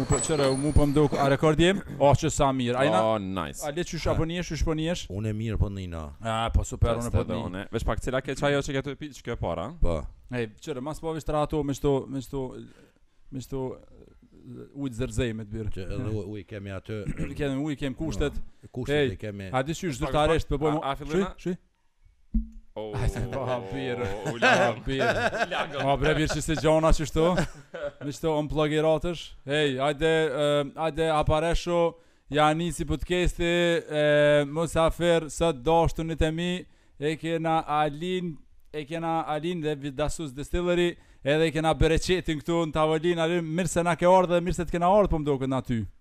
Mu po qërë, mu po m'duket, a rekord jem? O, oh, qe sa mirë, a jena? O, oh, nice A le që shë apo një, shë shpo një shë? Unë e mirë po nij A, po super, unë e po nij në vesh pak cila ke qaj o që ke të pi, që ke para? Po Hej, qërë, mas po vishtë ratu, me shti, me shti, me shti Ujtë zërzej me të birë Që edhe ujtë kemi atë Kemi ujtë, kemi kushtet Kushtet e kemi A di qysh zyrtarisht, përbojmë po A, a, Oh, po ha bir. Ula ha bir. Ma bre bir që se gjona qishtu. Me shto on plagiratësh. Hej, ajde, ajde apo e lëshon. Ja nisi podcasti e musafir sot dashtunit e mi e kena Alin e kena Alin dhe Vidasus Distillery edhe i kena bereqetin këtu në tavolinë Alin mirë se na ke ardhë dhe mirë se të kena ardhë po më duket ty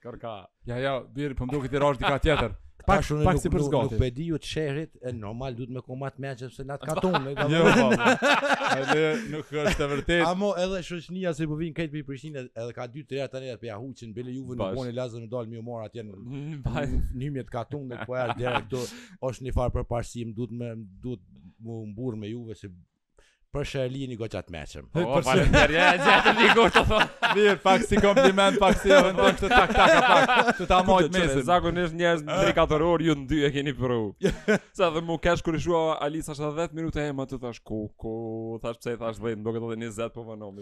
Krejt. Ja, ja, biri, po më duket i rrashë diçka tjetër. Pak, Tash unë pak nuk, si për nuk, zgatit. nuk pe di ju të shehrit, e normal duhet me konë atmeqëse n'at katun. e ka Jo, thënë. po, po. Edhe nuk është e vërtet. Ama edhe shoqënia se po vin këtej prej Prishtine edhe ka 2-3 herë tani edhe prej Rahovecit, bele Juve në Bash. Bonë Lazën në dalë me ju marrë atje në Mm, pa- në një mjedis katun dhe po ja direkt është një farë përparësim, duhet me duhet m'u mburr me juve se Për Shërlin i goqat meqëm. Po, për shë... Për e gjatë një gurë të thonë. Mirë, pak si kompliment, pak si edhe ndonë që tak, tak, pak, që ta majtë mesin. Zakonisht njerëz në 3-4 orë, ju në dy e keni pru. Se edhe mu qesh kur shkrua Ali se 10 minuta e ma thash ku, ku, thash pse i thash dhjetë, më do këtë dhe 20 po vonohemi.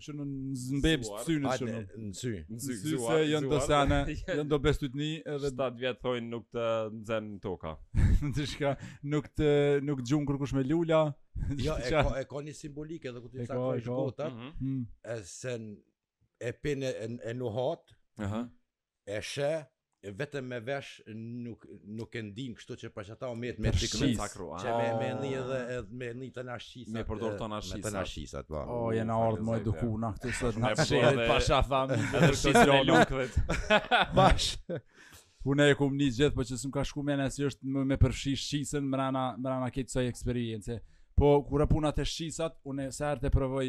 që në zmbep synë që në në sy në sy janë do sene janë do bestytni edhe 7 vjet thonë nuk të nxen toka diçka nuk të nuk gjun kurkush me lula jo e ka e ka një simbolikë edhe ku ti sa ka shko ta mhm. mm. e sheh e pin e, e nuhat aha E sheh vetëm me vesh nuk nuk e ndin kështu që për qata u met me cikërru sa herë. Që me me ni edhe edhe me ni tana shqisat. Me përdor tana shqisat. Tana shqisat po. O jena ardh me edukuu na këtu sot na sheherlitë pasha tham edhe shqisa e lukëvet. Bash. Unë e kam ni gjithë po që s'm ka shku mena qysh është me, me përfshi shqisën mrena mrena këtë soj eksperience. Po kur është puna te shqisat, unë sa herë të provoj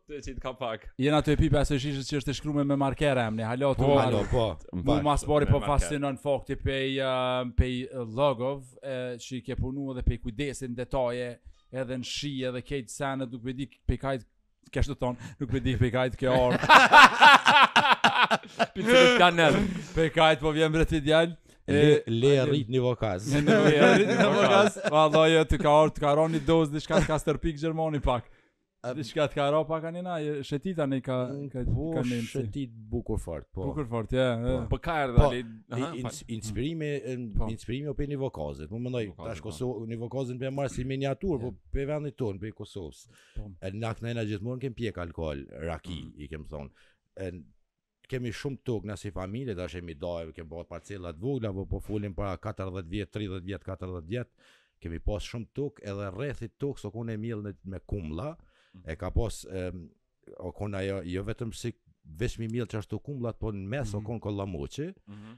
Të që të ka pak jena tu e pi pej asë shishes që është e shkrume me marker e emni Halo të po, marë po, Mu ma s'pari po fascinon fakti pej, uh, pej logove, Që i ke punu edhe pej kujdesit n'detaje Edhe në shije edhe kejt senet nuk pe di pej kajt Kesh të thonë nuk pe di pej kajt ke ardhë Pitë të kanel Pej kajt po vjen bre ti djalë Le le e rrit në Rahovec. Le e rrit në Rahovec. Vallahi jo, të ka ardhur të ka një dozë diçka të ka stërpik Gjermani pak. A di çka të ka ra pak nana, shetita ne ka mm, ka po, ka ne. Po shetit bukur fort, po. Bukur fort, ja. Po, po ka erdhë po, ali. Inspirimi, po. inspirimi o prej një vokazit. Po mendoj tash Kosovë, një vokazit e marr si miniatur, po prej vendit ton, prej Kosovës. Po. Na këtu na gjithmonë kem pjek alkool, raki, mm. i kem thonë. Kemi shumë tukë na si familje tash jemi da e kemi bërë parcela të vogla po po folim para katërdhjetë vjet tridhjetë vjet katërdhjetë vjet kemi pas shumë tukë edhe rrethi i tukës o konë e mjell me me kumlla mm. e ka pas e, o konë ajo jo vetëm si veç me i mjell qashtu kumllat po në mes mm. o konë kollamoçi mm -hmm.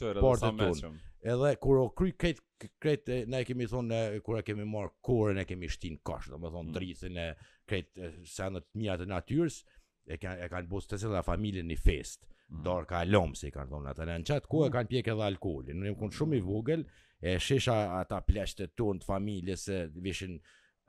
Çore, por të tunë. Edhe kur o kry krejt, krejt, na e kemi thonë, kur e kemi marr korrën, e kemi shti n'kosh, domethonë, mm. drithin e krejt senet e mira të natyrës, e, ka, e kanë bo secila familje një festë, mm. darka e lomës i kanë thonë, ata në në qatë ku e mm. kanë pjekë edhe alkoholin, jom konë shumë i vogël, e i shihsha ata pleqtë e tonë të familjes, se vishin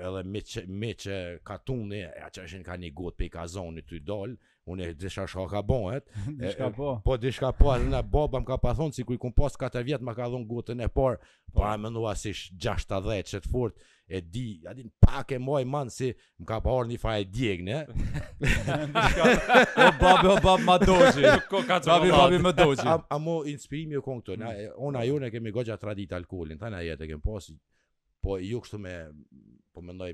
edhe meshqit, meshqit e katunit, ja qeshin ka një gotë prej kazanit i dollë, unë e disha çka ka bohet, dishka po, po dishka po, edhe mu baba më ka pas thonë, si kur i kom pas 4 vjetë, më ka dhonë gotën e parë, po, po e menoj si 60 qaq fort, e di, a di, pak e maj men si, më ka pas marr njëfar djegë, ne? o babi, o babi, ma dogji, babi, babi, më dogji. A, amo inspirimi o konë këtu, mm. na e kemi gogja tradit alkoholin, tanë jetën e kemi pas, Po jo kështu me po mendoj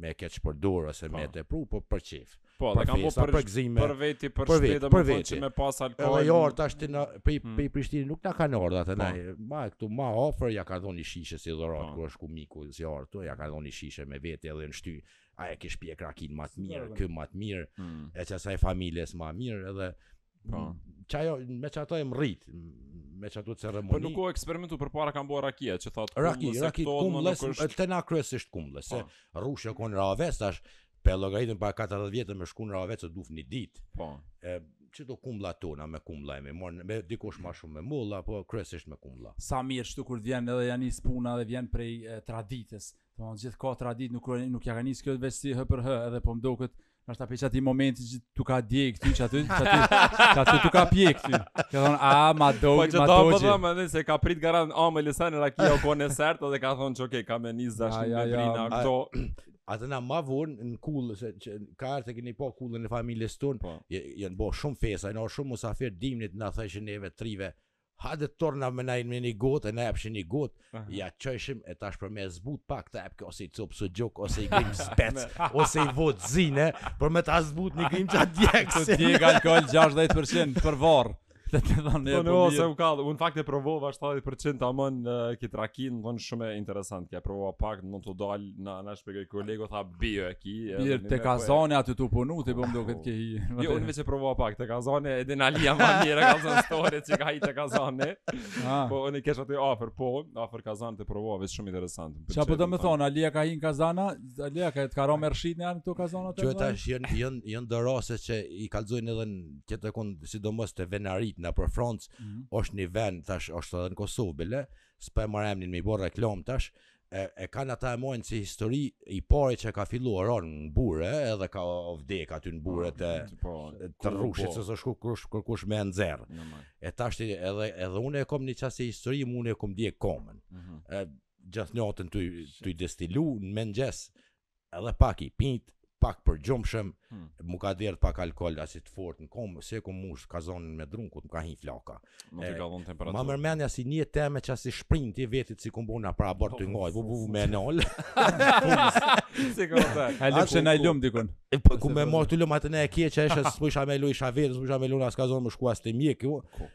me e keqpërdor ose me e po. tepru, po për qejf. Po, e kam për për gëzime. Për veti, për shtëpi dhe për veti. Me pas alkool. Edhe jo tash ti na prej hmm. prej Prishtinës nuk na kanë ardh te na. Po. Ma këtu ma ofër ja kanë dhonë një shishe si dhurat po. kur është shku miku si ka ardh këtu ja ka dhonë një shishe me veti edhe në shty. A e kish pjek rakin më të mirë, ky më të mirë. Hmm. E qasaj familjes më mirë edhe Po. Qajo me qato u rrit, me qato ceremoni. Po nuk u eksperimentu përpara kanë bërë rakia që thotë raki, kumlës, raki, kumlës, është... te na kryesisht kumlës, se po. rrushi o konë Rahovec, tash po e llogaritën para 40 vjetë me shku në Rahovec t'u duft një ditë. Po. E, qato kumla tona me kumla e me morë, me dikush ma shumë me molla, po kryesisht me kumla. Sa mirë qashtu kur vjen edhe ja nis puna dhe vjen prej e, traditës, të gjithë ka tradit, nuk, nuk ja ka nisë kjo veç hëpërhë, edhe po mdo këtë, Ndoshta prej qatij momenti që tu ka dje këty që aty, që aty, që aty tu ka pi këty. Ka thonë, a, ma do, po ma do që. Po që ta më dhëmë, edhe se ka prit garant, a, me lësan rakia o konë sërtë, dhe ka thonë që okej, ka me nis dhe ashtë në brina, këto. Ata na ma vonë në kullë, se siç e thashë e keni pa kullën e familjes tonë, po. janë bo shumë festa, janë ardhë shumë musafir dimnit na thojshin neve trive, Hajde t'ju nerojmë me ka një gotë, na japshin një gotë, ja çojshim e tash për me e zbut pak t'japin ose një copë suxhuk ose një grimë spec ose një vo të zime, për me ta zbut një grimë qat djeg. Të djeg alkool 60% për varr. Të të thonë ne. Po po, se u ka, unë fakt e provova 70% tamon uh, kit rakin, o shumë interesant, e provova pak, mund të dal Na na shpjegoi kolegu tha bio e ki. Bio te kazani aty tu punu ti po më duket ke hi. Jo unë vetë provova pak te kazani edhe Alia ma mirë kallzon story që ka hi te kazani. Ah. Po unë kesh aty afër po, afër kazanit e provova vetë shumë interesant. Ça po do me thonë Alia ka hi n'kazan, Alia ka të ka rënë rshit në ato kazanat e. Që tash janë janë janë do rase që i kallzojnë edhe në këtë kund sidomos te venaritë nëpër Francë mhm. është një vend tash është edhe në Kosovë bile. S'pe marr emrin me bo reklamë tash. e e kan ata e mojn si histori i pari që ka fillu o ron në bure edhe ka vdek aty në bure të po, të rrushit se s'shku kush kërkush me nxerr e tash edhe edhe unë e kam një qasi histori unë e kam djeg komën mm -hmm. e gjithë natën tuj destilu në mëngjes edhe pak i pijt, pak përgjumshëm, hmm. m'u ka derdh pak alkohol asi të fortë në komë, se tu mush kazanin me drun, ku m'ka hi flaka. Nuk e, ka vonë temperaturë. Ma merr menja si një teme që asi sprinti veti s'e kom bo në pra abort të ngaj, vu vu me nol. si ku të, a lumë që naj lumë dikun. E, po, ku me mor të lumë atë ne e kje që eshe, s'mujsha me lon isha vetë, s'mujsha me lon as kazanin me shku as te mjeku.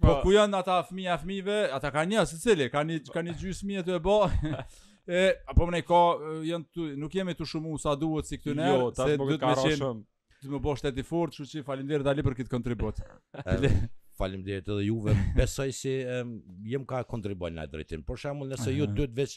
Po, po ku janë ata fëmijë e fëmijëve? Ata kanë një secili, kanë një kanë një gjysmë fëmijë të bë. E apo më ne ka janë tu, nuk jemi tu shumë sa duhet si këtu ne, jo, se po duhet të më qenë. Ti më bosh tetë fort, kështu që faleminderit Ali për këtë kontribut. Faleminderit edhe juve. Besoj se jem ka kontribuar në drejtim. Për shembull, nëse ju duhet veç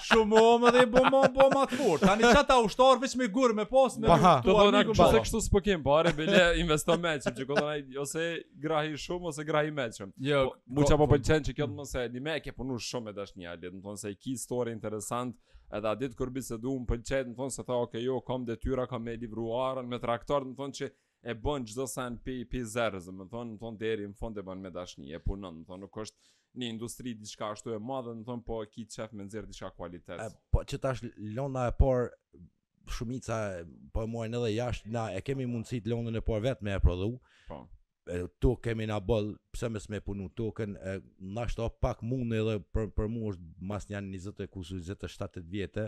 Shumë o më dhe bo ma bo ma të fort. Tani çka ta ushtar veç me gur me pas me Aha. Do të na kush se kështu s'po kem parë, be le investo më çu që kodon ai ose grahi shumë ose grahi më çum. Jo, po, mu ça po, po pëlqen që kjo të mos e di më ke punu shumë me dashni Ali, domethonë se ki story interesant. Edhe at ditë kur bisedum më pëlqej, domethonë se tha ok, jo, kam detyra, kam me livru arën me traktor, domethonë që e bën çdo sen pi pi zeros, më thon, më thon deri në fund e bën me dashni, e punon, më thon, nuk është një industri diçka ashtu e madhe, më thon, po e ki qef me nxjerr diçka kualitet. E, po që tash lona e parë shumica po e marrin edhe jashtë, na e kemi mundësi të londën e parë vetë me e prodhu. Po. E, tokë kemi na boll, pse mos me punu tokën, e nashta pak mund edhe për për mua është mas një 20 e kusur 27 vjetë,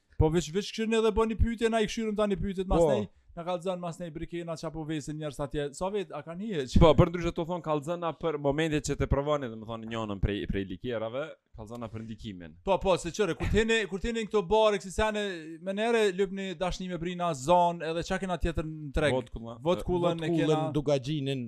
Po veç veç kqyrni edhe bëni pyetje, na i kqyrim tani pyetjet masnej po. Na kallzon masnej Brikena ça po vesin njerëz atje. Sa vet a kanë hiç? Po, përndryshe tu thon kallzona për momentet që t'e provoni, domethënë njënën prej prej likerave, kallzona për ndikimin. Po, po, se çore, kur t'hini kur t'hini këto bare kësi sene menihere lypni dashni me brina zon edhe çka kena tjetër në treg. Votkullën. Votkullën e kena. Votkullën Dukagjinin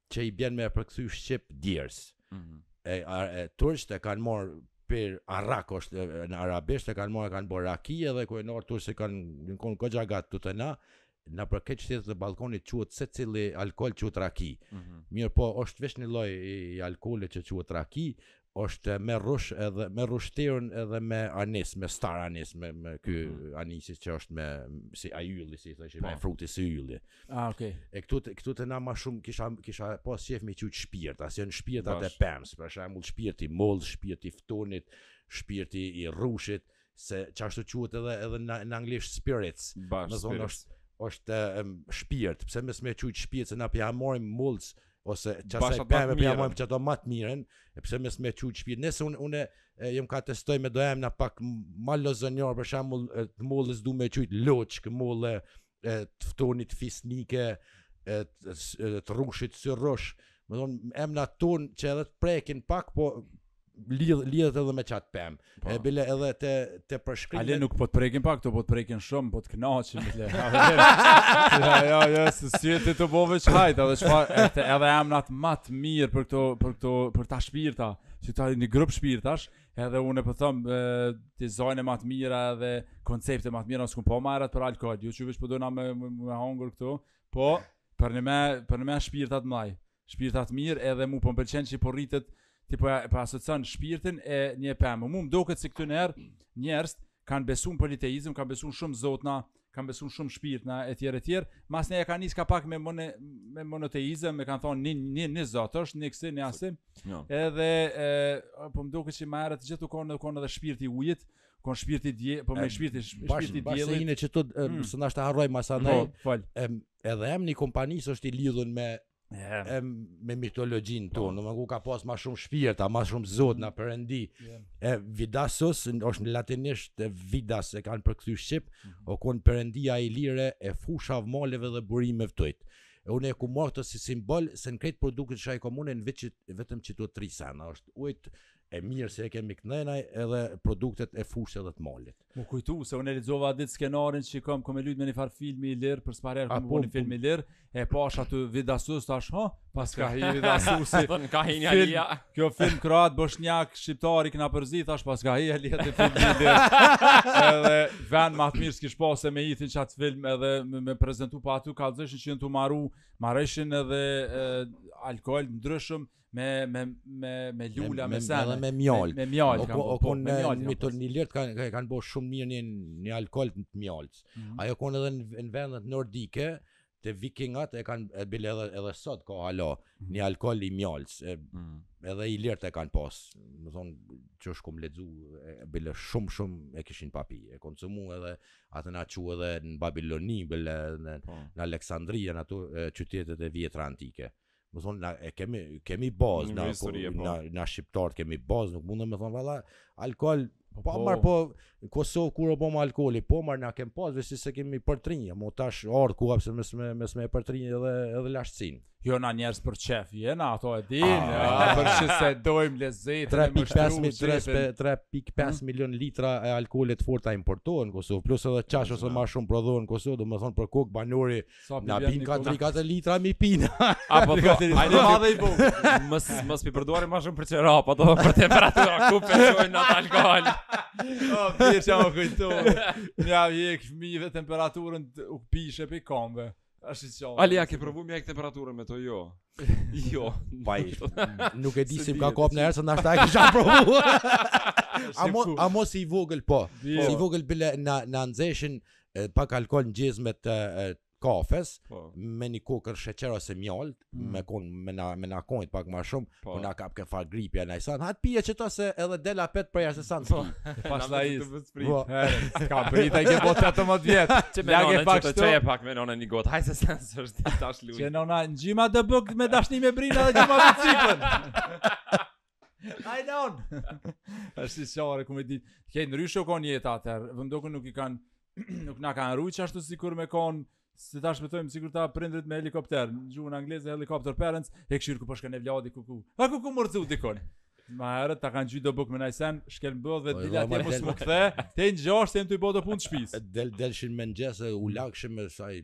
që i bjen me e përkthy shqip djersë. Mm e, e turqt e kanë marr pi arak është në arabisht e kanë marr e kanë bërë raki edhe kur jon ardh turqt e kanë kon goxha gat tu te na nëpër këto shtete të Ballkanit quhet secili alkool quhet raki. Mm -hmm. Mirëpo, është veç një lloj i alkoolit që quhet raki, është me rrush edhe me rrushtiun edhe me anis me star anis me me ky mm. anisi që është me si ajylli si thashë me po. fruti si ylli. Ah okay. E këtu këtu te na më shumë kisha kisha pas qef me qujt shpirt, a janë shpirtat e pems, për shembull shpirti moll, shpirti ftonit, shpirti i rrushit se qashtu quhet edhe edhe në, në anglisht spirits. Me thonë është është um, shpirt, pse mos me qujt shpirt se na pja marrim mollës ose çfarë sa peme. pja marrim qato ma të mirën, e pse mos me qujt shpirt. Nëse unë unë e, jam ka testoj me do emna pak m- ma lozonjar për shembull e, të mollës du me qujt loçk, mollë e, të ftonit fisnike, e, të, s- e, të rrushit syrrush. Me thonë emna tonë që edhe të prekin pak, po lidh lidhet edhe me qat pem. Po. E bile edhe te te përshkrim. A le nuk po të prekin pak, to po të prekin shumë, po të kënaqin bile. Ja, ja, ja, se si ti të bone qejf, edhe çfarë, edhe edhe emnat ma të mirë për këto për këto për kta shpirta, si ta një grup shpirtash, edhe unë po them dizajne ma të mira edhe koncepte ma të mira s'ku po merret për alkool. Ju qysh vesh po dona me me, me hangur këtu. Po, për në me për në me shpirtat më Shpirta të mirë edhe mu po mpëlqen që po rritet ti po e asocon shpirtin e një peme mu mdoket si kur njëherë njerzt kan besu në politeizëm kan besu shumë zotna kan besu shumë shpirtna etj etj masnej kan nis ka pak me mone, me monoteizëm me kan thon një një një zot është një kësi një asim no. edhe e, po mdoket që më herët gjithë kanë edhe kanë edhe shpirti i ujit kon shpirti i diellit, po me shpirti shpirti i diellit. Bashkë ne çto mm. se ndoshta harroj masandaj. Po, fal. Edhe emni i kompanisë është i lidhur me yeah. e, me mitologjin tonë, po. domethënë ku ka pas më shumë shpirta, më shumë zotna perëndi. Yeah. E Vidasus është në latinisht e Vidas e kanë përkthy shqip, mm -hmm. u kon perëndia ilire e fushave maleve dhe burimeve të ujit. E unë e kom marrë kto si simbol se në krejt produktet çka i kom unë në veti, vetëm që të tri senet është ujt e mirë se e kemi knena edhe produktet e fushës edhe të malit. Mu kujtu, se unë e lexova atë ditë skenarin që kam, kam me lujtë me një farë filmi ilir, për s'parë herë kam bërë një film ilir, e pash aty Vidasus, thash, ha, pas ka hi Vidasus, ka hi një alija. Kjo film kroat, boshnjak, shqiptar, jena përzi, thash pas ka hi alija te filmi ilir. edhe ven ma të mirë s'kish pas me hi ti n'qat film edhe me, me prezentu po aty, ka tregojshin që janë të maru, marëshin edhe e, alkohol, ndryshëm, me me me me lule me, me sen me, me mjal me, me mjal po, po, po me mjal me mjal me mjal kanë kanë kanë bërë shumë mirë një një alkool të mjaltit mm -hmm. ajo u kanë edhe në vendet nordike te vikingat e kanë e bile edhe edhe sot ka hala mm -hmm. një alkool i mjaltit e mm -hmm. edhe ilirët e kanë pas do thon që është kom lexu e bile shumë shumë e kishin pa pi e konsumu edhe atë na çu edhe në Babiloni bile në, po. në Aleksandria në ato qytetet e vjetra antike mm Me thonë, na, e kemi, kemi bazë, na, po, po. na, na shqiptarët kemi bazë, nuk mundë me thonë, valla, alkohol, po, po, po, marë, po, në Kosovë, kur u bo alkoholi, po, marë, na kemi bazë, veç se kemi përtrinje, mo tash ardhë koha pse mos me, mos me përtrinje dhe, edhe lashtësin. Jo, na njerëz për qejf, jena, ato e din, ah. për qejf se dojmë lezet, 3.5 hmm? milion litra e alkoholit t'fortë importohen në Kosovë, plus edhe qaq ose ma shumë prodhohen në Kosovë, domethonë për kokë banori, Sa na bjen ka 3 katër litra me i pi na. Apo po, ai do madhe i bukur. Mos mos po e përdorim më shumë për tjera, apo do për temperaturë ku pe shojnë në alkool. O, bre çka m'u kujtu. Ja hjek fëmijëve temperaturën u pishe pe kombe. Ashtë që qovë. Ali, a ke provu me hjek temperaturën me to, jo. Jo. Pa i. Nuk e di si ka kon atëherë, se nashta e kisha provu. Amo si i vogël, po. Si i vogël bile na nxeshin, në pak alkool në xhezme të kafes, po. me një kokërr sheqer ose mjalt, mm. me kon me na me na konjt pak më shumë, po, po na kap kur far gripi a najsen. Hajt pije qeto se edhe del apet përjashtë sa. Po. Pastaj të vë sprit. Po. Ka brita që po çat më vjet. Që më ndonë që të çaj pak më ndonë një gotë. Hajse sa është tash luaj. Që nona ngjima të bëk me dashni me brina dhe gjuma me cipën. I don't. Është si sharë ku me di. Krejt ndryshe u kanë jeta atëherë. Vëndokën nuk i kanë nuk na kanë rujt ashtu sikur me kanë se tash me thojmë sikur kta prindrit me helikopter, në gjuhën angleze helikopter parents, e kqyr ku po shkon po evladi kuku, a ku ku mërëzu dikon. Ma herët ta kanë gjujt do bukë me najsen, shkel mbëll dhe po, dil po, atje mos m'u kthe, te në gjashtë te t'i boj do punë të shpisë. Del, delshim në mëngjes, u lagshim me saj,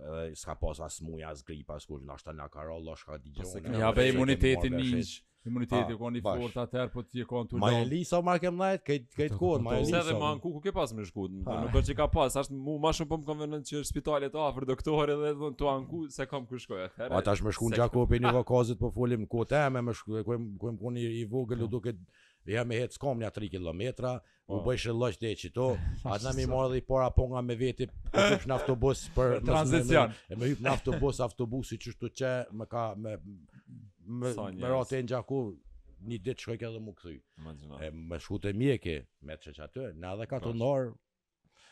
Edhe s'ka pas as smuja, as gripa, as kush, nashta na ka rrallo, shka di gjo. Ja be imuniteti miq, imuniteti ka një fort atëherë po ti e kanë tu. Ma Elisa ma kem ndajt kët kët kohë, ma Elisa. Edhe m'u anku ku ke pas me shku, nuk është që ka pas, tash mu më shumë po më konvenon që është spitali afër, doktori dhe thon tu anku se kam ku shkoj atëherë. A tash me shku n'Gjakovë pi Novokazit po folim ku te me me shkoj ku ku jam kon i vogël u duke ja me hec n'kom nja 3 km, Po. U bojshe lloç te qato, atëherë me i marrë dhe ni par opanga me veti, po të në autobus për... Për tranzicion. E me hypë në autobus, autobusi qashtu që me ka me... Me, me ra te në Gjakovë, një ditë shkojke edhe m'u kthy. E me shku te mjeki, me të kqyr aty, na edhe katunarë, po,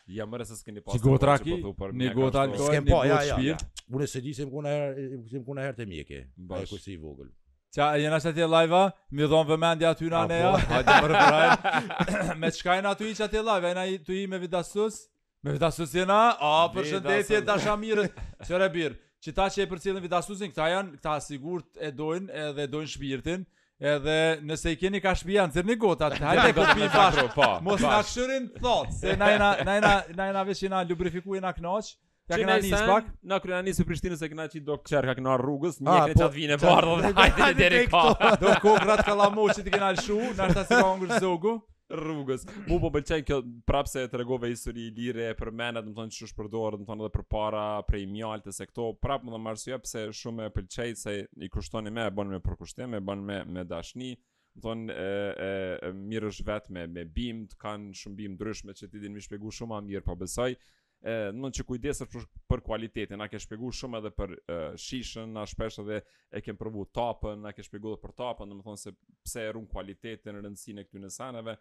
Ja mirë se s'keni pas të gota që po për mjeka. Një gotë alkohol, një po, gotë shpirt. Unë s'e di, s'jam kon asnjëherë, s'jam kon asnjëherë te mjeki. Ba e kur si i vogël. Qa, e jena qatje live-a? Mi dhonë vëmendja aty në aneja? Po. Hajde më rëpëraj. Me çka jena aty qatje live-a? Jena tu i me vidasus? Me vidasus jena? A, përshëndetje, dashamirët. Kqyre bre, qeta që e përcjellin vidasusin, këta janë, këta sigur e dojnë edhe dojnë shpirtin. Edhe nëse i keni kah shpia nxirrni gotat, hajde e kopi bashkë, po, mos nga shërin të thotë, se na jena, na jena, na jena veç jena lubrifiku jena knaqë, ia kena nis pak. Na e kena nis në Prishtinë se kena qit do kçer ka kena rrugës, një ah, kena po, qat vinë bardhë dhe hajde deri ka. Do kokrra t'kallamoçit i kena lshu, nashta s'ka ngrën zogu. rrugës. Mu po pëlqen kjo prap se e tregove histori ilire, e përmende, domethënë që është përdorë, domethënë edhe përpara, prej mjaltës e këto, prap edhe arsya pse shumë e pëlqej se i kushtoni me, e bën me përkushtim, e bën me, me dashni, domethënë e, e, e mirë është vetëm me, me bimë, të kanë shumë bimë t'ndryshme që ti din m'i shpjegu shumë ma mirë, po besoj, e në që kujdesesh për, për kualitetin, na ke shpjegu shumë edhe për e, shishën, na shpesh edhe e kem provu tapën, na ke shpjegu edhe për tapën, domethënë se pse e run kualitetin, rëndësinë e këtyne seneve,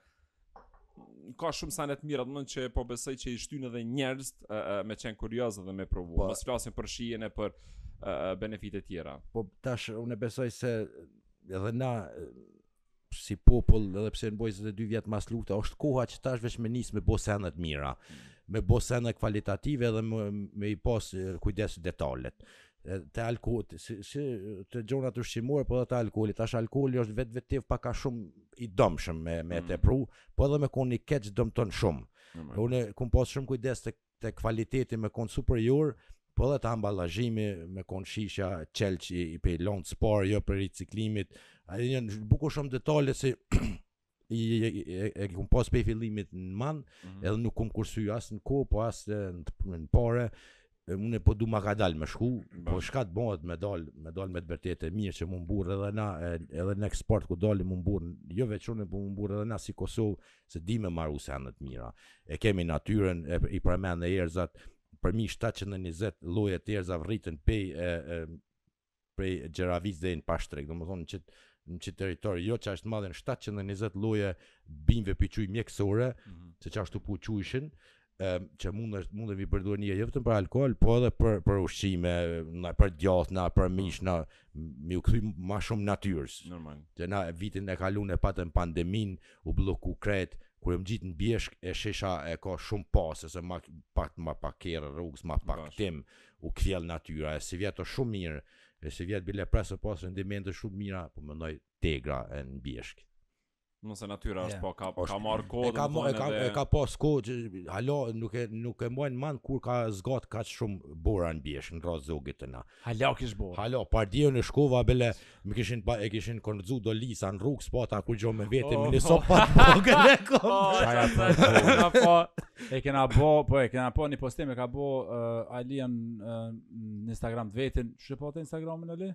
ka shumë sene t'mira, domethënë që po besoj që i shtynë edhe njerëzt me qenë kurioz dhe me provu, po, mos flasim për shijen e për e, benefitet tjera. Po tash, unë besoj se edhe na si popull, edhe pse u bonë 22 vjet mas lufte, është koha që tash veç me nisë me bo sene t'mira, me bo sene kvalitative dhe me, me i pas kujdes detalet. Te alkoholi, si, si te gjonat ushqimore, po edhe te alkoholi, tash alkoholi është vetvetiu pak a shumë i dëmshëm me, me mm. tepru, po edhe me kon i keq dëmton shumë. Unë kum pas shumë kujdes te te kvaliteti me kon superior po edhe te ambalazhimi me kon shisha qelq i, i pej londës s'parë jo pej riciklimit edhe një bukur shumë detale si i e kum pas pej fillimit në men mm -hmm. edhe nuk kum kursy as në kohë po as në, në pare unë po du ma kadal me shku, po çka të bëhet me dal, me dal me të vërtetë e mirë që m'u mburr edhe na edhe në eksport kur dalim m'u mburr, jo veç unë po m'u mburr edhe na si Kosovë, Se dimë me maru sene të mira. E kemi natyren, i përmende erëzat, përmi shtatëqind e njëzet lloje të erëzave rriten pej prej Gjeravicës deri në Pashtrik, domethënë që në qit territor, jo që është madhe në shtatëqind e njëzet lloje bimëve p'i quj mjekësore, se qashtu po u qujshin, ëm që mundesh, mundet m'i përdor jo vetëm për alkool, po edhe për për ushqime, na për djathna, për po. mish, na m'iu kthy më shumë natyrës. Normal. Qe na vitin e kaluar e patëm pandeminë, u blloku krejt, kur jam ngjit në bjeshk e shihsha e ka shumë pasë, se ma pak ma pak kerre rrugës, ma pak Bash. tym, u kthjell natyra, e sivjet shumë mirë, e sivjet bile pres me pasë rendimente shumë t'mira, po mendoj t'egra e në bjeshk. Nëse natyra është po ka ka marr kohë, ka marr ka e ka pas kohë, hala nuk e nuk e mbaj mend kur ka zgat kaq shumë bora në bjeshk në Rrasë t'Zogit te na. Hala kish bora. Hala pardje shkova bile, më kishin pa e kishin kon zu do lisa në rrugë spo ata ku gjom me vete oh, me një sopatë bogën e kom. Çaja po. po. E kena bë, po e kena po një postim e ka bë uh, Alian uh, në Instagram të vetin. Çfarë e pate Instagramin Ali?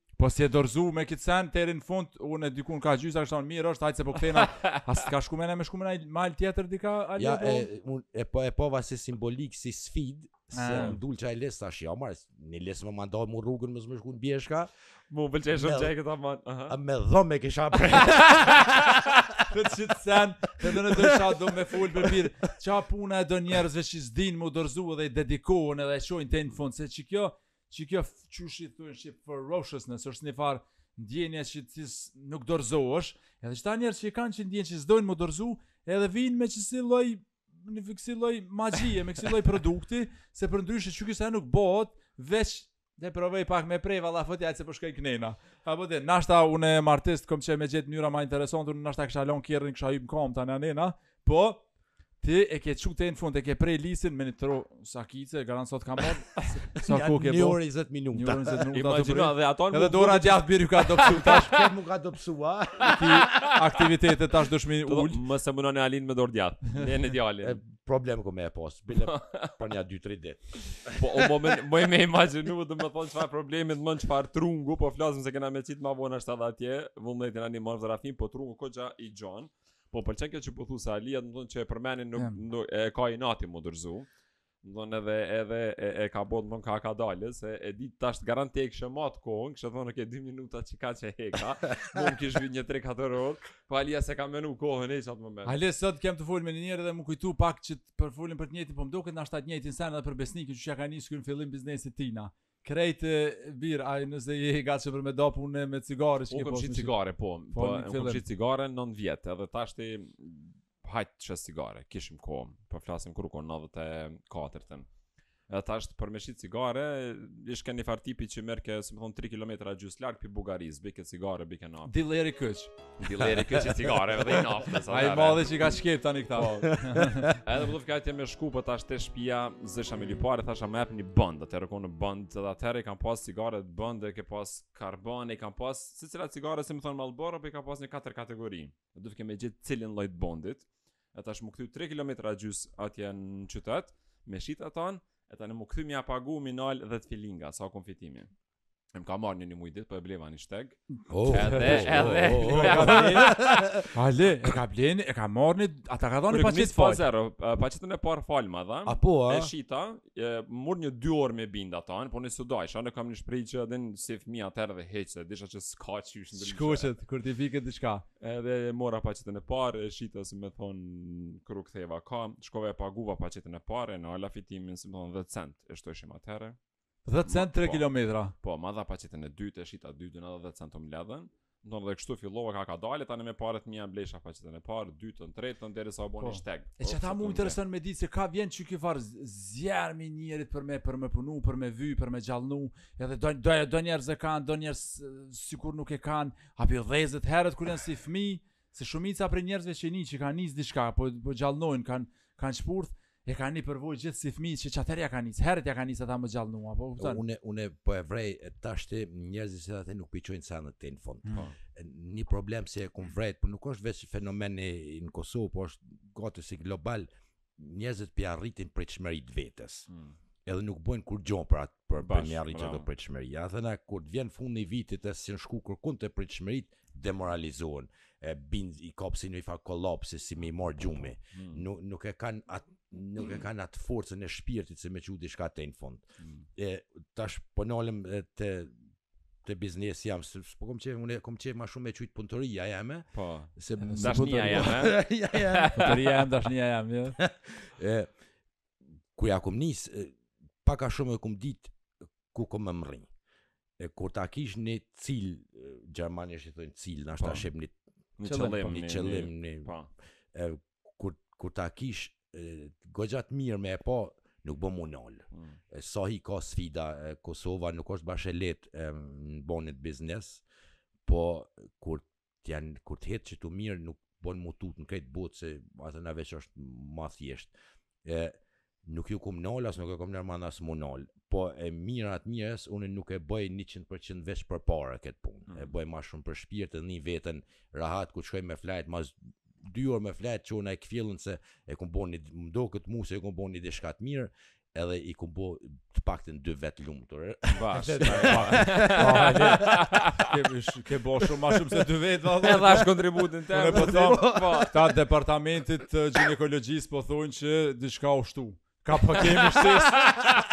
Po si e dorzu me këtë sen deri në fund, une dikun ka gjysa kisha thon mirë është, hajtë se po kthejna. A s'ke shku me ni me shku me ni mal tjetër dika Ali ja, apo? E, un, e po e po ma si simbolikë si sfidë, se ah. më dul qaj lis tash, ja marr, ni lis me ma ndal mu rrugën mos me shku në bjeshka. Mu pëlqej shumë qaj këta më. Aha. A me dhom e kisha për. Te qit sen, të do në deshta do me fol për bir. Qa puna e do njerëzve që s'din m'u dorzu dhe i dedikohen edhe e çojnë teri në fund se qikjo Qikjo qysh i thonë shqip ferociousness është një far ndjenja që ti nuk dorëzohesh, edhe qta njerëz që kanë qit ndjenjë që s'dojnë m'u dorëzu, edhe vijnë me qësi lloj me kësi lloj magjie, me kësi lloj produkti, se përndryshe qikështu nuk bëhet, veç Dhe provoj pak me prej valla fort atë se po shkoj po knena. Apo dhe nashta unë jam artist kom qef me gjet mënyra më interesante, unë nashta kisha lënë kerrin, kisha hyp në kom tani anena, Po, ti e ke çu teri në fund, e ke prej lisin me ni troh sakicë, garant sot ka marr. Sa kohë ke Një bërë? orë 20 minuta. Një orë 20 minuta të Imagjino prej. dhe ato Edhe dora e djathtë biri ka do këtu tash. Krejt m'u ka dobësu. Ti aktivitete tash dëshmi Po, ul. Me e munë Alin me dorë t'djathtë. Ne në E, djalin. Problem ku me e pos. Bile për nja 2-3 ditë. Po o më men- me e imagjinu do më thonë çfarë problemi me çfarë trungu, po flasim se kena me qit ma vonë nashta edhe atje, ose videon a najnja fotografi, po trungu goxha i gjon. Po pëlqen kjo që po thu se Alia, do të thonë që e përmenin nuk nuk e ka inati m'u dorzu. Do të thonë edhe edhe e, e ka bën më ka ka dalë se e di tash garantë e kishe mat kohën, kishe thonë okej 2 minuta që kaq e hek. Po mu m'kish vyjt 3-4 orë. Po Alia se ka menu kohën ai qat moment. Alia sot kem tu fol me një njeri dhe m'u kujtu pak që po folim për të njëjtin, po më duket nashta njëjtin sen edhe për Besnikin që ja ka nisur në fillim biznesit t'tina. Krejt e bir, ai nëse je i gatshëm për me bo punë me cigare shite po. Unë kam cigare po. Po, po unë kam shit cigare 9 vjet, edhe tash ti hajt çes cigare, kishim kohë, po flasim kur u kon n'94-tën. Edhe tash për me shit cigare, ish kanë një far tipi që merr ke, si më thon 3 kilometra gjys larg pi Bugaris, bike cigare, bike naft. Dilleri kyç. Dileri kyç i cigare edhe i naftë sa. Ai ma vonë që ka shkep tani këta. Edhe po du fjala me shku po tash te shtëpia s'desha me lyp pare thasha me hap ni bond, atë rrokon ni bond edhe atëre kanë pas cigare si bond e kanë pas karbon kanë pas secila cigare si më thon Marlboro po ka pas nja katër kategori. Duhet me gjet cilin lloj të bondit. E tash m'u kthy 3 km gjys atje në qytet me shit atan, e tani m'u kthy me pagu me nal 10 feninga sa kon fitimi. E më ka marrë nja një muj ditë, pa e bleva një shteg. Oh, edhe, edhe. Oh, oh, oh, Ali, e ke ble ni, e ka marrë një, a ta ka dhon ni paqetë falë? Zero, paqetën e parë falë ma dha. A po, a? E shita, e, m'mur nja dy orë me bind ata, po nëse daj, shane kam një shprehje që edhe në si fëmi atër dhe heqë, disha që s'ka që ishë ndërgjë. Shkoqet, kur ti fikët të shka. Edhe mora paqetën e parë, e shita si me thonë kur u ktheva ka, shkova e paguva paqetën e parë, nala fitimin si me thonë dhet cent, e shtojshim atërë. 10 cent 3 po, kilometra. Po, ma dha paqetën e dytë, e shita dytën edhe 10 cent u mledhën. Do dhe kështu fillova kakadalë tani me paret mia blesha paqetën e parë, dytën, tretën deri sa u bon po. shtek. E qata mu m'intereson me ditë se ka vjen qiky far zjarrmi i njerit për me për me punu, për me vy, për me gjallnu, edhe do do do njerëz e kanë, do njerëz sikur nuk e kanë, apo dhezet herët kur janë si fëmijë. Se shumica prej njerëzve që një që kanë nis diçka, po po gjallnojnë, kanë kanë shpurth, e kanë një përvojë gjithë si fëmijë që qatëherë ja kanë nis, herët ja kanë nis ata me gjallnu, a po kupton? Unë unë po e vrej tashti njerëzit që ata nuk p'i çojnë senet në fund. Mm. Po. Një problem se e kum vrejt, por nuk është veç fenomen në Kosovë, por është gati si global njerëzit p'i rritin pritshmëritë e vetes. Mm. Edhe nuk bojnë kurgjo për atë për për me arrit ato pritshmëri. Ja thëna kur të vjen fundi i vitit e s'kanë shku kërkun ato pritshmëritë demoralizohen. E bin i kap si nifar kolapsi si me i marr gjumi. Mm. Nuk nuk e kanë atë nuk e kanë atë forcën e shpirtit se me çu diçka te në fund. Mm. E tash po nalim te te biznesi jem, se s'po kom qejf, unë kom qejf ma shumë me e qujtë punëtoria jeme, Po. se Dashnia jeme, ha? ja, ja. Punëtoria jeme, dashnia jeme, jo. e, ku ja kom nis, e, pak a shumë e kom dit ku kom me mrri. E kur ta kish një cil, e, gjermanisht i thonë cil, na Po. në shqip një Një Qëllim, qëllim, po, një një- qëllim, një, Po. e, kur kur ta kish goxha të mirë me e pa nuk bon mu nol. Mm. Sa i ka sfida Kosova nuk është bash e lehtë në bonit biznes, po kur të janë kur të jetë që të mirë nuk bon mu tut në këtë botë se e thëna veç është ma thjesht. e nuk ju kum nol as nuk e kum nër men as mu nol po e mira e të mirës unë nuk e bëj 100% veç për para këtë punë mm. e bëj ma shumë për shpirt e ni veten rahat kur shkoj me flejt mas dy orë me flejt çona i kfjellën se e kum bo një më doket mu se e kum bo një dishka t'mirë edhe i kum bo të paktën dy vet lumtur. Bash. Ke ke bo shumë më shumë se dy vet valla. Ne dhash kontributin tënd. Ne po thon, po. Ata departamentit të gjinekologjisë po thonë që diçka u shtu. Ka po kemi shtes.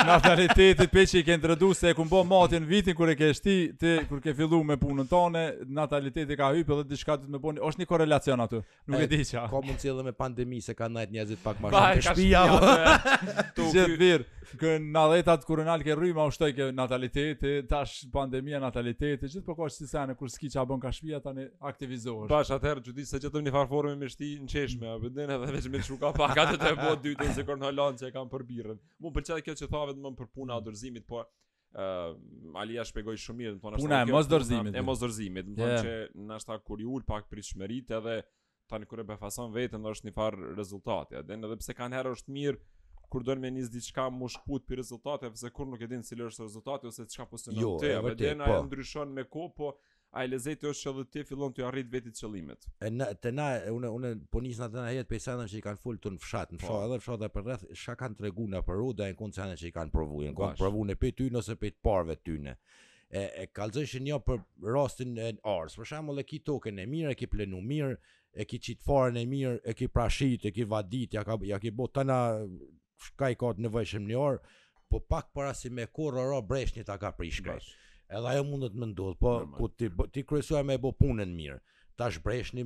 Natalitetit pe që i ke ndredu se e kum bo matjen vitin kur e ke shti ti kur ke fillu me punën tane nataliteti ka hypë dhe diçka të të me boni është një korelacion aty Nuk e di qa. Ka mundësi edhe me pandemi se kanë najt njerëzit pak më shumë te shtëpia. Tu gjithë bir, në nandhetat kur nalke rryma u shtojke nataliteti, tash pandemia nataliteti, gjithë po ka qësi sene kur s'ki ça bën ka shtëpia tani aktivizohesh. Bash atëherë çudi se çdo një farë formë me shti në qeshme, apo den edhe veç me çuka pa ka të të bëu dytën se kur na lan se kanë për birrën. Mu pëlqej kjo që thave vetëm për puna e dorëzimit, po uh, Alia shpjegoi shumë mirë, domethënë puna e mos dorëzimit. E mos dorëzimit, domethënë yeah. që na është kur i ul pak pritshmëritë edhe ani kur e befason veten është një far rezultati. Edhe edhe pse ka nëherë është mirë kur do me nis diçka m'u shkëput pej rezultate, se kur nuk e din cili është rezultati ose çka po synon jo, ti, edhe dhe na po. ndryshon me kohë, po Ai lezeti është që dhe ti fillon t'ia arrit vetit qëllimet. E në, te na, unë, unë po nisna tana jetë pej seneve që i kanë folë te na n'fshat, në po. fshat edhe fshat dhe përreth, shka kanë tregu në përru dhe e kanë kon sene që i kanë provu, kanë kon provune pej tyne ose pej të parve tyne. E, e kallëzojshin jo për rastin e arës, për shembull e ki token e mirë, e ki plehnu mirë, e ki qitë farën e mirë, e ki prashit, e ki vadit, ja ki, ja ki bo tana shka i ka të nevojshëm një arë, po pak para si me korr ra, ra breshni ta ka prish krejt. Edhe ajo mundet me ndodh, po ku ti ti kryesorja me e bo punën mirë. Tash breshni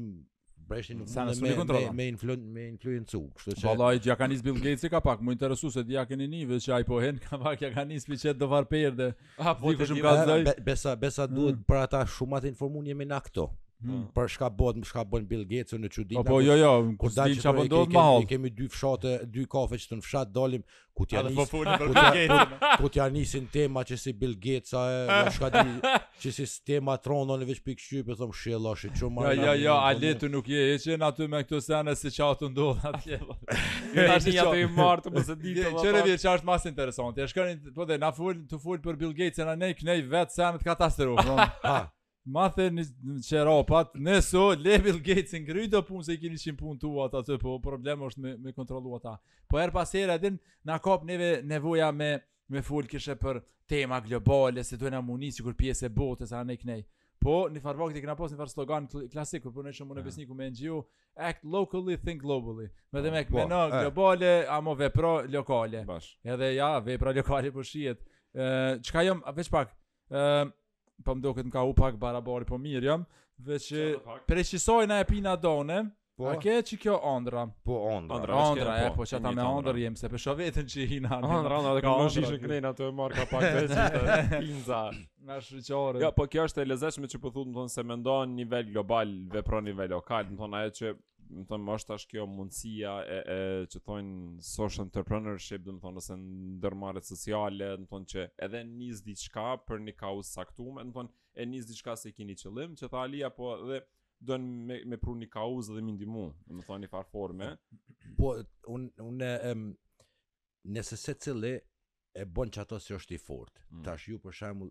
breshni nuk mund me, me, me, influ, me influencu, kështu që Vallai ja ka nis Bill Gates ka pak, m'u interesu s'e di a keni ni që ai po hen ka pak ja ka nis me i qet dofar perde. A po të shumë gazoj. Be, besa besa mm. duhet mm. për ata shumë t'informuar jemi na këtu. Mm. mm. Për çka bëhet, çka bën Bill Gates në ç'di. Po, po jo jo, kur dal çka po ndodh më hall. Kemi dy fshate, dy kafe aty në fshat dalim ku t'ja po nis. Ku t'ja ku t'ja nisin tema që si Bill Gates a e çka di, që si tema Tron-o na veç pikë shqip, thon shella shi çuma. Ja ja ja, a le se nuk t'ecën aty me këto sene se çka po ndodh atje. Ju tash ja të i martë mos e di. Çfarë vjen çfarë është më interesante? Ja shkoni Po edhe na fol, tu fol për Bill Gates na ne knej vet se na katastrofë. Ha. Ma the në që ropat, nëso le Bill Gates në gry do bon se i keni qim punë tu ata të po problem është me, me kontrolu ata. Po her pas her edhe na kap neve nevoja me me fol kështu për tema globale se duhen me u ni sikur pjesë e botës edhe na knej. Po, nifarë vakti kena pas nifarë slogan klasik, kur punojshmi n'atë besniku me NGO, Act locally, think globally. Domethënë, po, meno eh. globale, ama vepro lokale. Bash. Edhe ja, vepro lokale për po shijet. Qëka jam, veç pak, po më doket u ka u pak barabari, po mirë jam, veç prej qisaj na e pina done, Po. A ke që kjo Andra? Po Andra. Andra, Andra e, po, po që ata me Andra jem, se për sho vetën që i në Andra. Andra, Andra, dhe ka më shishë në kënejnë atë e marka pak dhe që të pinza. Nga shqyqare. Jo, po kjo është e lezetshme që po thu ti, domethonë, se mendo në nivel global, vepro në nivel lokal, domethonë, ajo që, domethonë, është tash kjo mundësia e, e që thonë social entrepreneurship, domethonë, ose ndërmarrjet sociale, domethonë, që edhe nis diçka për një kauzë t'caktume, domethonë, e nis diçka se ki ni qëllim, që tha Alia, po edhe, don me, me pru një kauzë dhe me ndihmu, domethonë një farë forme. Po, unë, un, nëse secili e bën qato si është i fort. Mm. Tash ju për shembull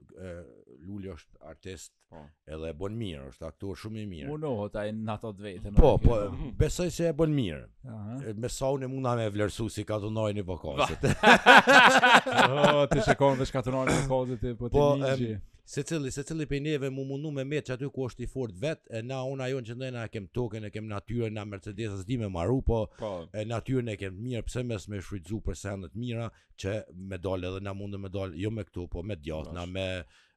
Luli është artist, po. edhe e bën mirë, është aktor shumë i mirë. Munohet ai në ato të vetën. Po, po, besoj se e bën mirë. Aha. Me sa unë muna me vlerësu si katunar në vokazet. oh, ti shikon vetë katunar në vokazet po ti po, minji. Secili, secili prej neve m'u mundu me metë qaty ku është i fort vet, e na unë ajo në që ndojnë na e kem tokën, e kem natyrën, na Mercedesa s'dim me maru, po, po. e natyrën e kem mirë, pse mos me shfrytëzu për sende t'mira, që me dalë edhe na mundem me dalë, jo me këto, po me djathna, me,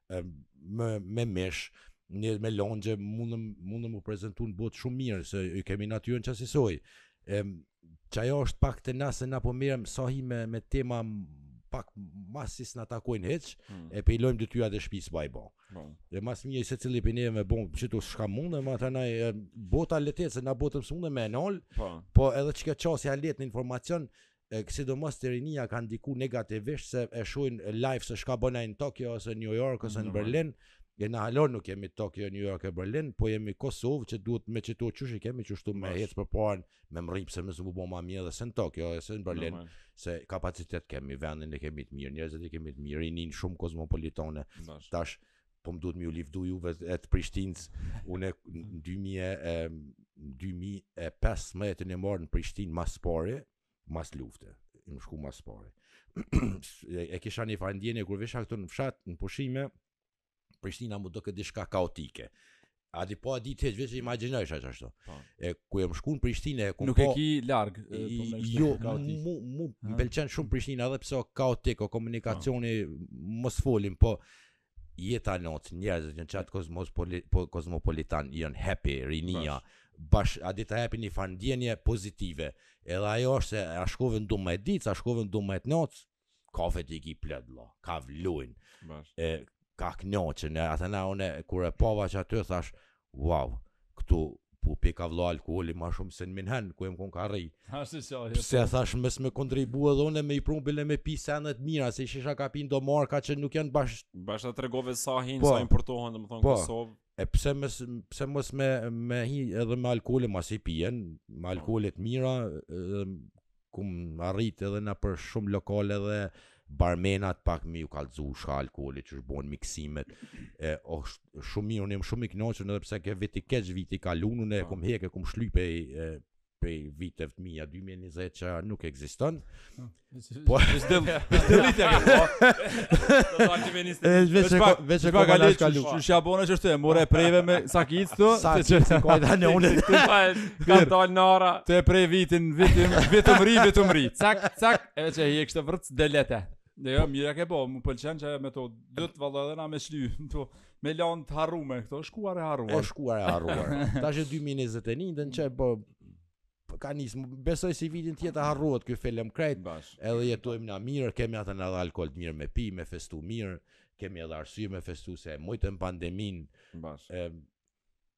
me, me mish, një me longje, mundem, mundem m'u prezentu në botë shumë mirë, se i kemi natyrën qasisoj. E, qajo është pak te na se na po mirrem, sa hi me, me tema pak masi s'na takojnë hiç hmm. e p'i lojmë detyrat e shtëpisë pa i bë. Po. Dhe ma s'miri secili prej neve me bo qitu çka mundet, ma tanaj bota le t'ec se na botën s'mundem me nal. Po. po edhe qikjo qasja e lehtë në informacion, sidomos te rinia ka ndiku negativisht se e shohin live se çka bën ai në Tokyo ose në New York ose në Berlin. E na hala nuk jemi Tokyo, New York e Berlin, po jemi Kosovë që duhet me qëto qysh i kemi qashtu me ecë përpara, me mrri pse mos m'u bo ma mirë edhe se në Tokyo e se në Berlin, se kapacitet kemi, vendin e kemi të mirë, njerëzit e kemi të mirë, rininë shumë kozmopolitane, tash po më duhet me ju livdu juve të Prishtinës, unë në 2015 jam ardhë në Prishtinë ma s'pari, mas lufte, jam shku ma s'pari. e kisha një farë ndjenje, kur visha këtu në fshat, në pushime, Prishtina m'u doke diçka kaotike. A di po a di ti vetë si imagjinosh atë ashtu. Po. E kur jam shkuar në Prishtinë, ku nuk po, e ki larg. Jo, mu mu më pëlqen shumë Prishtina edhe pse kaotike, a komunikacioni po. mos folim, po jeta e natës, njerëzit në qat kozmos po kozmopolitan janë happy, rinia. Bash bash a di të japin një farë ndjenje pozitive. Edhe ajo është se a shkove në dymdhetë ditë, a shkove në dymdhetë natë, kafet i ki plot, la, ka vlojnë, e, ka knaqen, e atëherë une, kur e pava qaty, thash, wow, këtu, po u pika valla alkoholi ma shumë se në Mynhen, ku jam konë ka rri. Pse thash, mos me kontribu edhe une me i pru bile me pi sene t'mira, se i shihsha ka pijnë do marka që nuk janë bash... Bash të tregove sa hinë, po, sa importohen, domethënë po, Kosovë. E pse mes pse mos me me hi edhe me alkoole masi pihen, me po. alkoole të mira, edhe kum arrit edhe nëpër shumë lokale edhe barmenat pak me ju kallzu çka o alkooli qysh bohen miksimet. E o shumë mirë, unë jam shumë i kënaqur edhe pse ke vit i keq viti i kalun, unë e po. kum hek e kum shly prej, prej viteve të mia, 2020 që nuk ekziston. Po, është vit, është vit i keq. Do të aktivë një stë. Vetë ka, vetë ka galë ka lu. Çuçi abona që është, more preve me sakic këtu. Sa që të ka dhënë unë. Ka dal nara. Të prej vitin, vitin, vetëm ri, vetëm ri. Cak, cak, edhe që i kishte vrc delete. Ne jo, mira ke po, më pëlqen që me to. Do të valla edhe na me shly. Me lanë të harrume këta, e shkuar e harruar. E shkuar e harruar. Tash 2021-shën që po, po ka nisë, besoj se vitin tjetër harrohet ky film krejt, Bash. edhe jetojmë ma mirë, kemi atëherë edhe alkool të mirë me pi, me festu mirë, kemi edhe arsye me festu se e mujtëm pandeminë, Bash. e,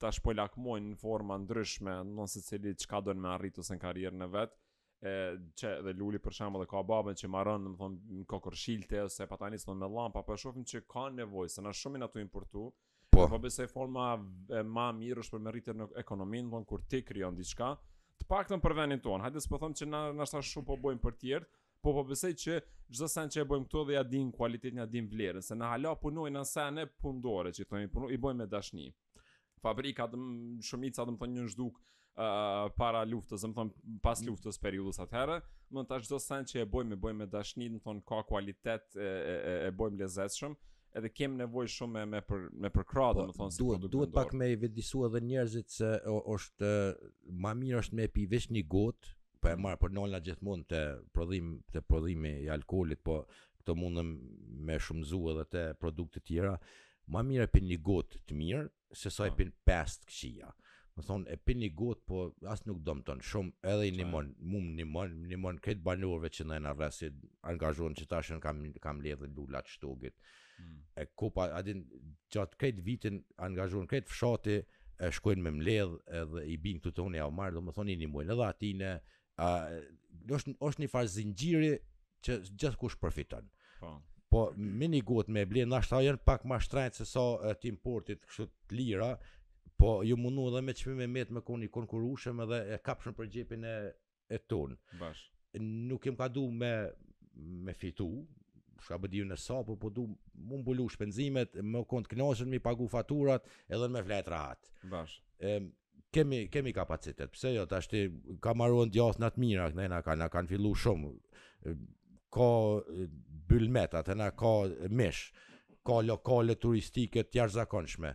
tash po lakmojnë në forma ndryshme, në secili çka don me arritë ose në karrierën e vet. E qe dhe Luli për shembull ka babën që maron domethënë një kokërr shilte ose patanis domethënë me llampa, po shofim që ka nevojë, se na shumë jena tu importu. Po, po besoj forma ma e mirë është për me rritë ekonominë, domethënë kur ti krijon diçka, të paktën për vendin tonë. Hajde s'po them që na shumë po bojmë për të tjerë, Po po besoj që çdo sen që e bëjmë këtu dhe ia dimë kualitetin, ia dimë vlerën, se na hala punojmë në sene punë dore, që thomi punojmë, i bojmë me dashni. Fabrika, domethënë, shumica, domethënë janë zhduk uh, para luftës, domethënë pas mm. luftës periudhës atëherë, domethënë tash çdo sen që e bojmë, e bojmë me dashni, domethënë ka kualitet, e, e, e, e bojmë lezetshëm, edhe kem nevojë shumë me me për me përkrah po, domethënë se duhet duhet pak me i vetëdijesu edhe njerëzit se është ma mirë është me pi veç një gotë po e marr paralelen gjithmonë te prodhim te prodhimi i alkoolit, po këto mundem me shumëzu edhe te produkte të tjera, ma mirë e pin një gotë të mirë se sa e po. pin pesë të këqija. Domethënë, e pin një gotë, po as nuk dëmton shumë edhe i nihmon, po. mu më nihmon, nihmon krejt banorëve që i angazhon, që tash unë kam, kam mledhë lulat e shtogit, e kupton, a din, gjatë krejt vitit angazhohen krejt fshati, e shkojnë me mledh edhe i bin këtu te unë, jau marr, domethënë i nihmon edhe atyne, a, është, është një farë zinxhiri që gjithkush përfiton. Po. Po, me një gotë me ble, nashta janë pak ma shtrajtë se sa e, të importit kështu të lira, po jem mundu edhe me çmime me metë me konë i konkurrueshëm edhe e kapshëm për xhepin e e tonë. Bash. Nuk jem ka du me me fitu, çka po di unë sa, po po du m'i mbulu shpenzimet, me konë të knaqun m'i pagu faturat edhe me fjet rahat. Bash. E, kemi kemi kapacitet. Pse jo tash ti ka marojnë djathna të mira, edhe na kanë na kanë fillu shumë. Ka bylmet atëhena ka mish. Ka lokale turistike të jashtëzakonshme.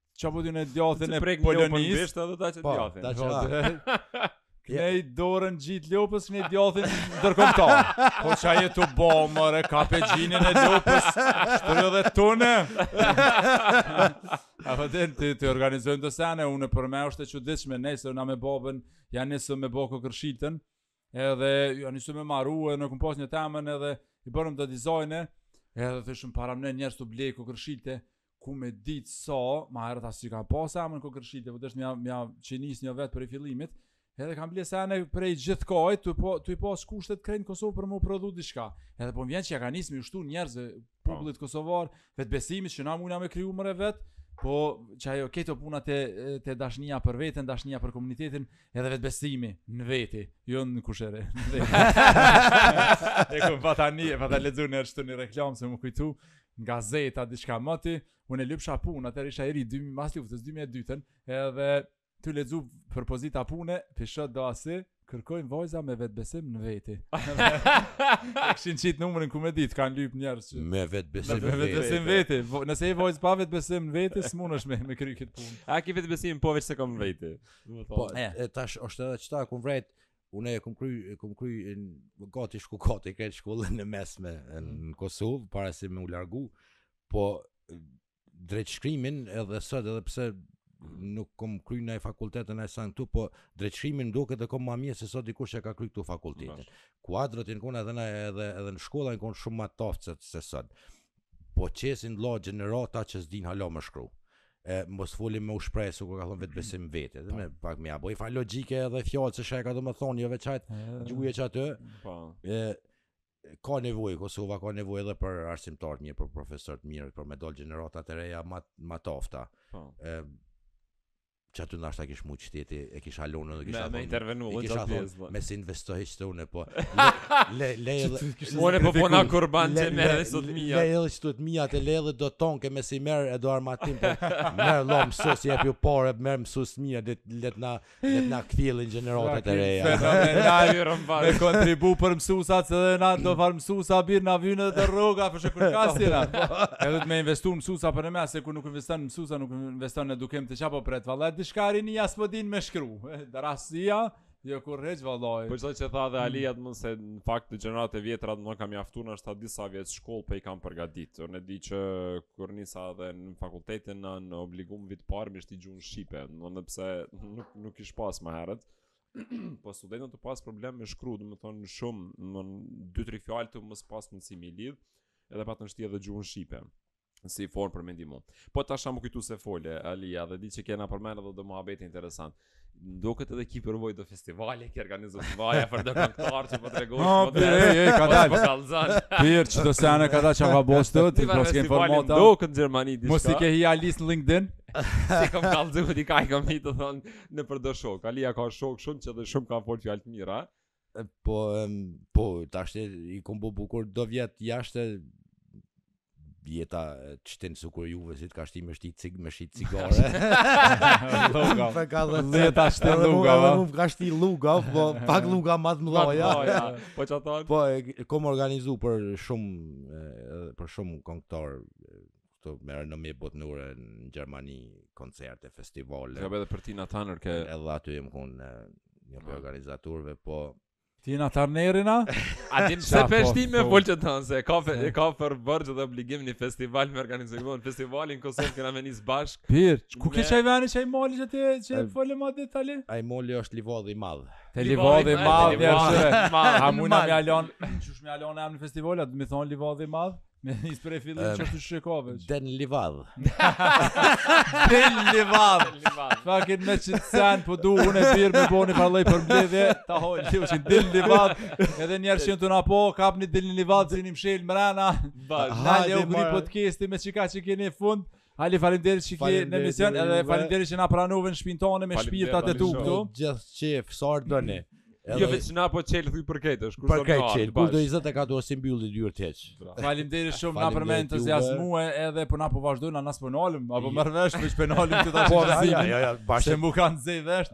Qa po t'jep djathin e Polonis? Po, ta çon djathin. Ta çon djathin. Njëj dorën gjitë lopës, njëj djathin dërgom ta. Po qa je tu bo, more, kape gjinin e lopës, shtërë dhe tunde. A po t'i t'i t'i organizojmë do sene, unë për me është e çuditshme, se na me babën, ja nisëm me bo Ko Kërshilten, Edhe ja nisëm me marru e nuk kom pas një emën edhe i bërëm do dizajne, edhe thoshim paramno njerëz tu ble Ko Kërshilte, ku me ditë sa, ma herët as që ka pas emën Ko Kërshilte, veç dështa me ja nis një vetë prej fillimit, edhe kam ble sene prej gjithë kajt, tu, po, tu i pas kushtet krejt n'Kosovë për mu prodhu diçka, edhe po më vjen që ja ka nisë me iu shtu njerëzve, popullit kosovar, Vetëbesimi që na mujna me kriju more vetë, po që ajo kjo puna te, te dashnija për veten, dashnija për komunitetin, edhe vetëbesimi në veti, jo në kusheri. e ku pata një, pata lexu në një reklamë s'më kujtohet, n'gazeta, diçka moti, unë e lypsha punë, atër isha i ri, mas luftës, 2002-ën, edhe Tu lexu për pozita pune, pi shoh do asi, kërkojnë vajza me vetbesim në veti. Kishin qit numrin ku me ditë, kanë lyp njerëz që me vetbesim në veti. Vetbesim veti. Nëse je vajzë pa vetbesim në veti, smunesh me kry këtë punë. A ke vetbesim po veç s'e kam n'veti. Po, e tash është edhe qeta ku vret Unë e kom kry, e kom kry më gati shkoll gati, krejt shkollën e mesme në Kosovë, para se me u largu, po drejtshkrimin edhe sot edhe pse nuk kom kry naj fakultet naj sen këtu, po drejtshkrimin m'duket e kom ma mirë se sa dikush që ka kry këtu fakultetin. Kuadrot jon kon edhe në, edhe, edhe në shkolla jon kon shumë ma t'aftë se sot. Po qesin gjenerata që s'din hala me shkru. E, mos folim me u shpreh, sikur ka thonë vetëbesim në veti. Edhe me po. pak me abo i fa logike edhe fjallë që shë e ka do me thonë, jo veç hajt gjuje qatë. Po. E, ka nevojë, Kosova ka nevojë edhe për arsimtar të mirë, për profesor të mirë, për me dal gjenerata të reja ma ma të afta. Po. Ë qaty ndoshta kish mujt shteti, e kish hala edhe kisha thonë. Me intervenu, e kisha thonë, mos investoni qetu ne, po. Le, le, le, le, po bona kurban që merr edhe sot mija. Le, le, që të mija, të le, le, do tanke, mos i merr, e do armatim, po. Merr, do, mësus, jep ju pare, merr, mësus t'mirë, le, le, na, le, Le të na kthjellin gjeneratat e reja. Fenomenal i rrëmba. Me kontribu për mësusat se dhe na do far mësusa bre na vyn me i qit n'rrugë për shkak kastina. Edhe te me investu n'mësusa për mu se kur nuk investon mësusa nuk investon në edukim ça po pret valla diçka rini as po din me shkru. Darasia Jo kur rreç vallai. Po çfarë që tha dhe Ali atë mund se në fakt të gjenerat e vjetra më kanë mjaftuar veç disa vjet shkollë po i kanë përgatitur. Unë di që kur nisa dhe në fakultetin në, në Belgium viti parë më shti në shqipe, do të pse nuk nuk kish pas ma herët. po studentët tu pas problem me shkru, domethon shumë, do dy tre fjalë tu mos pas mundësi me i lidh, edhe patën shti edhe gjuhën shqipe si formë për mendim. Po tash m'u kujtu se fole, Alia, dhe di që kena përmend edhe do muhabete interesant. Duket edhe ki përvojë do festivale që organizon Vaja për do kongtar që po tregon. Po, po, ej, ej, ka po, dal. Po kallzon. Pir që do sene ka dal çava bosto, ti po s'ke informata. Duket në Gjermani diçka. Mos i ke hi Alisë në LinkedIn. S'i kam kallzu ti ka kam hit të thon nëpër do shokë. Alia ka shokë shumë që dhe shumë ka fol fjalë të mira. Po po tash i kom bo bukur do vjet jashtë jeta t'shtin sikur juve si të ka shti me shit cig me shit cigare. Po ka edhe jeta shti lluga. Edhe mu m'ka shti lluga, po pak lluga ma të mdhaja. Po çfarë thon? Po kom organizu për shumë për shumë kongtar këtu me renome botnore në Gjermani, koncerte, festivale. Ka edhe për Tina Turner ke edhe aty jam kon një prej organizatorëve, po Tina Turnerin a? A din pse po, peshti me po. folë ton se ka fe, ka për borxh edhe obligim një festival me organizu një festival në Kosovë kena me nis bashk. Pir, ku ke qaj veni qaj mali që ti që fole ma detale? Ai mali është livadhi i madh. Te livadhi i madh, ja se. A mund na ma lon? Qysh ma lon në festival, domethon livadhi i madh? Me nis prej fillim që të shikove. Den Livad. Den Livad. Fucking me që sen, po du unë e bre me bo ni pa lej për mbledhje. Ta ho, që që Den Livad. Edhe njerz që në të napo, kap një Den Livad, si i mshel mrena. Nale u kry podcasti me qika që keni fund. Ali faleminderit që ke në emision edhe faleminderit që na pranove në shpinë tone me shpirtat e tu këtu. Gjithë çel, sa herë doni. Edhe... Jo veç na po çel thuj për këtë, është kurse do të thotë. Për këtë, kush do 20 e katër orë s'i mbylli dyert hiç. Faleminderit shumë na për me entuziazëm mua edhe po na po vazhdojmë na nas po nalim, apo merr vesh me penalin këta që po, si. Ja, ja, ja, bashkë m'u kanë zë vesh.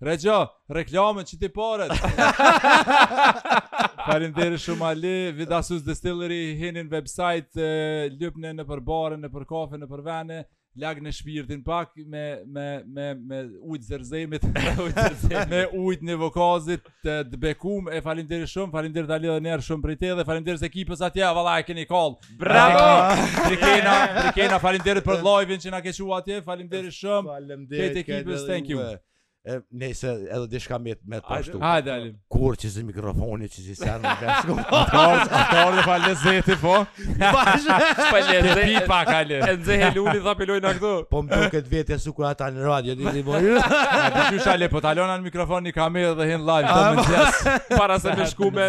Rexho, reklamën qiti paret. Falimderit shumë Ali, Vidasus Distillery, hini n'website, eh, lypne nëpër bare, nëpër kafe, nëpër vene, lagne shpirtin pak me, me, me, me ujtë zemzemit, me ujtë në vokazit, të të bekum, e falimderit shumë, falimderit Ali edhe ner shumë prej te, dhe falimderit ekipës atje, a valla e keni kall. Bravo! Brikena, Brikena, faleminderit për live-in që na ke çu atje. Faleminderit shumë. Faleminderit krejt ekipës, thank you. E, nëse edhe dishka me me pashtu. Hajde, hajde. Kur që si mikrofoni që si sa në gashku. Atëher, atëher dhe për lezeti, po. Bash. Për lezeti. Pi pa kale. E nxe heluli dha peloj na këtu. Po më duket vetja sikur ata në radio di di bojë. Ti ju shale po ta lon një mikrofon një kamerë dhe hin live në mëngjes. Para se me shku me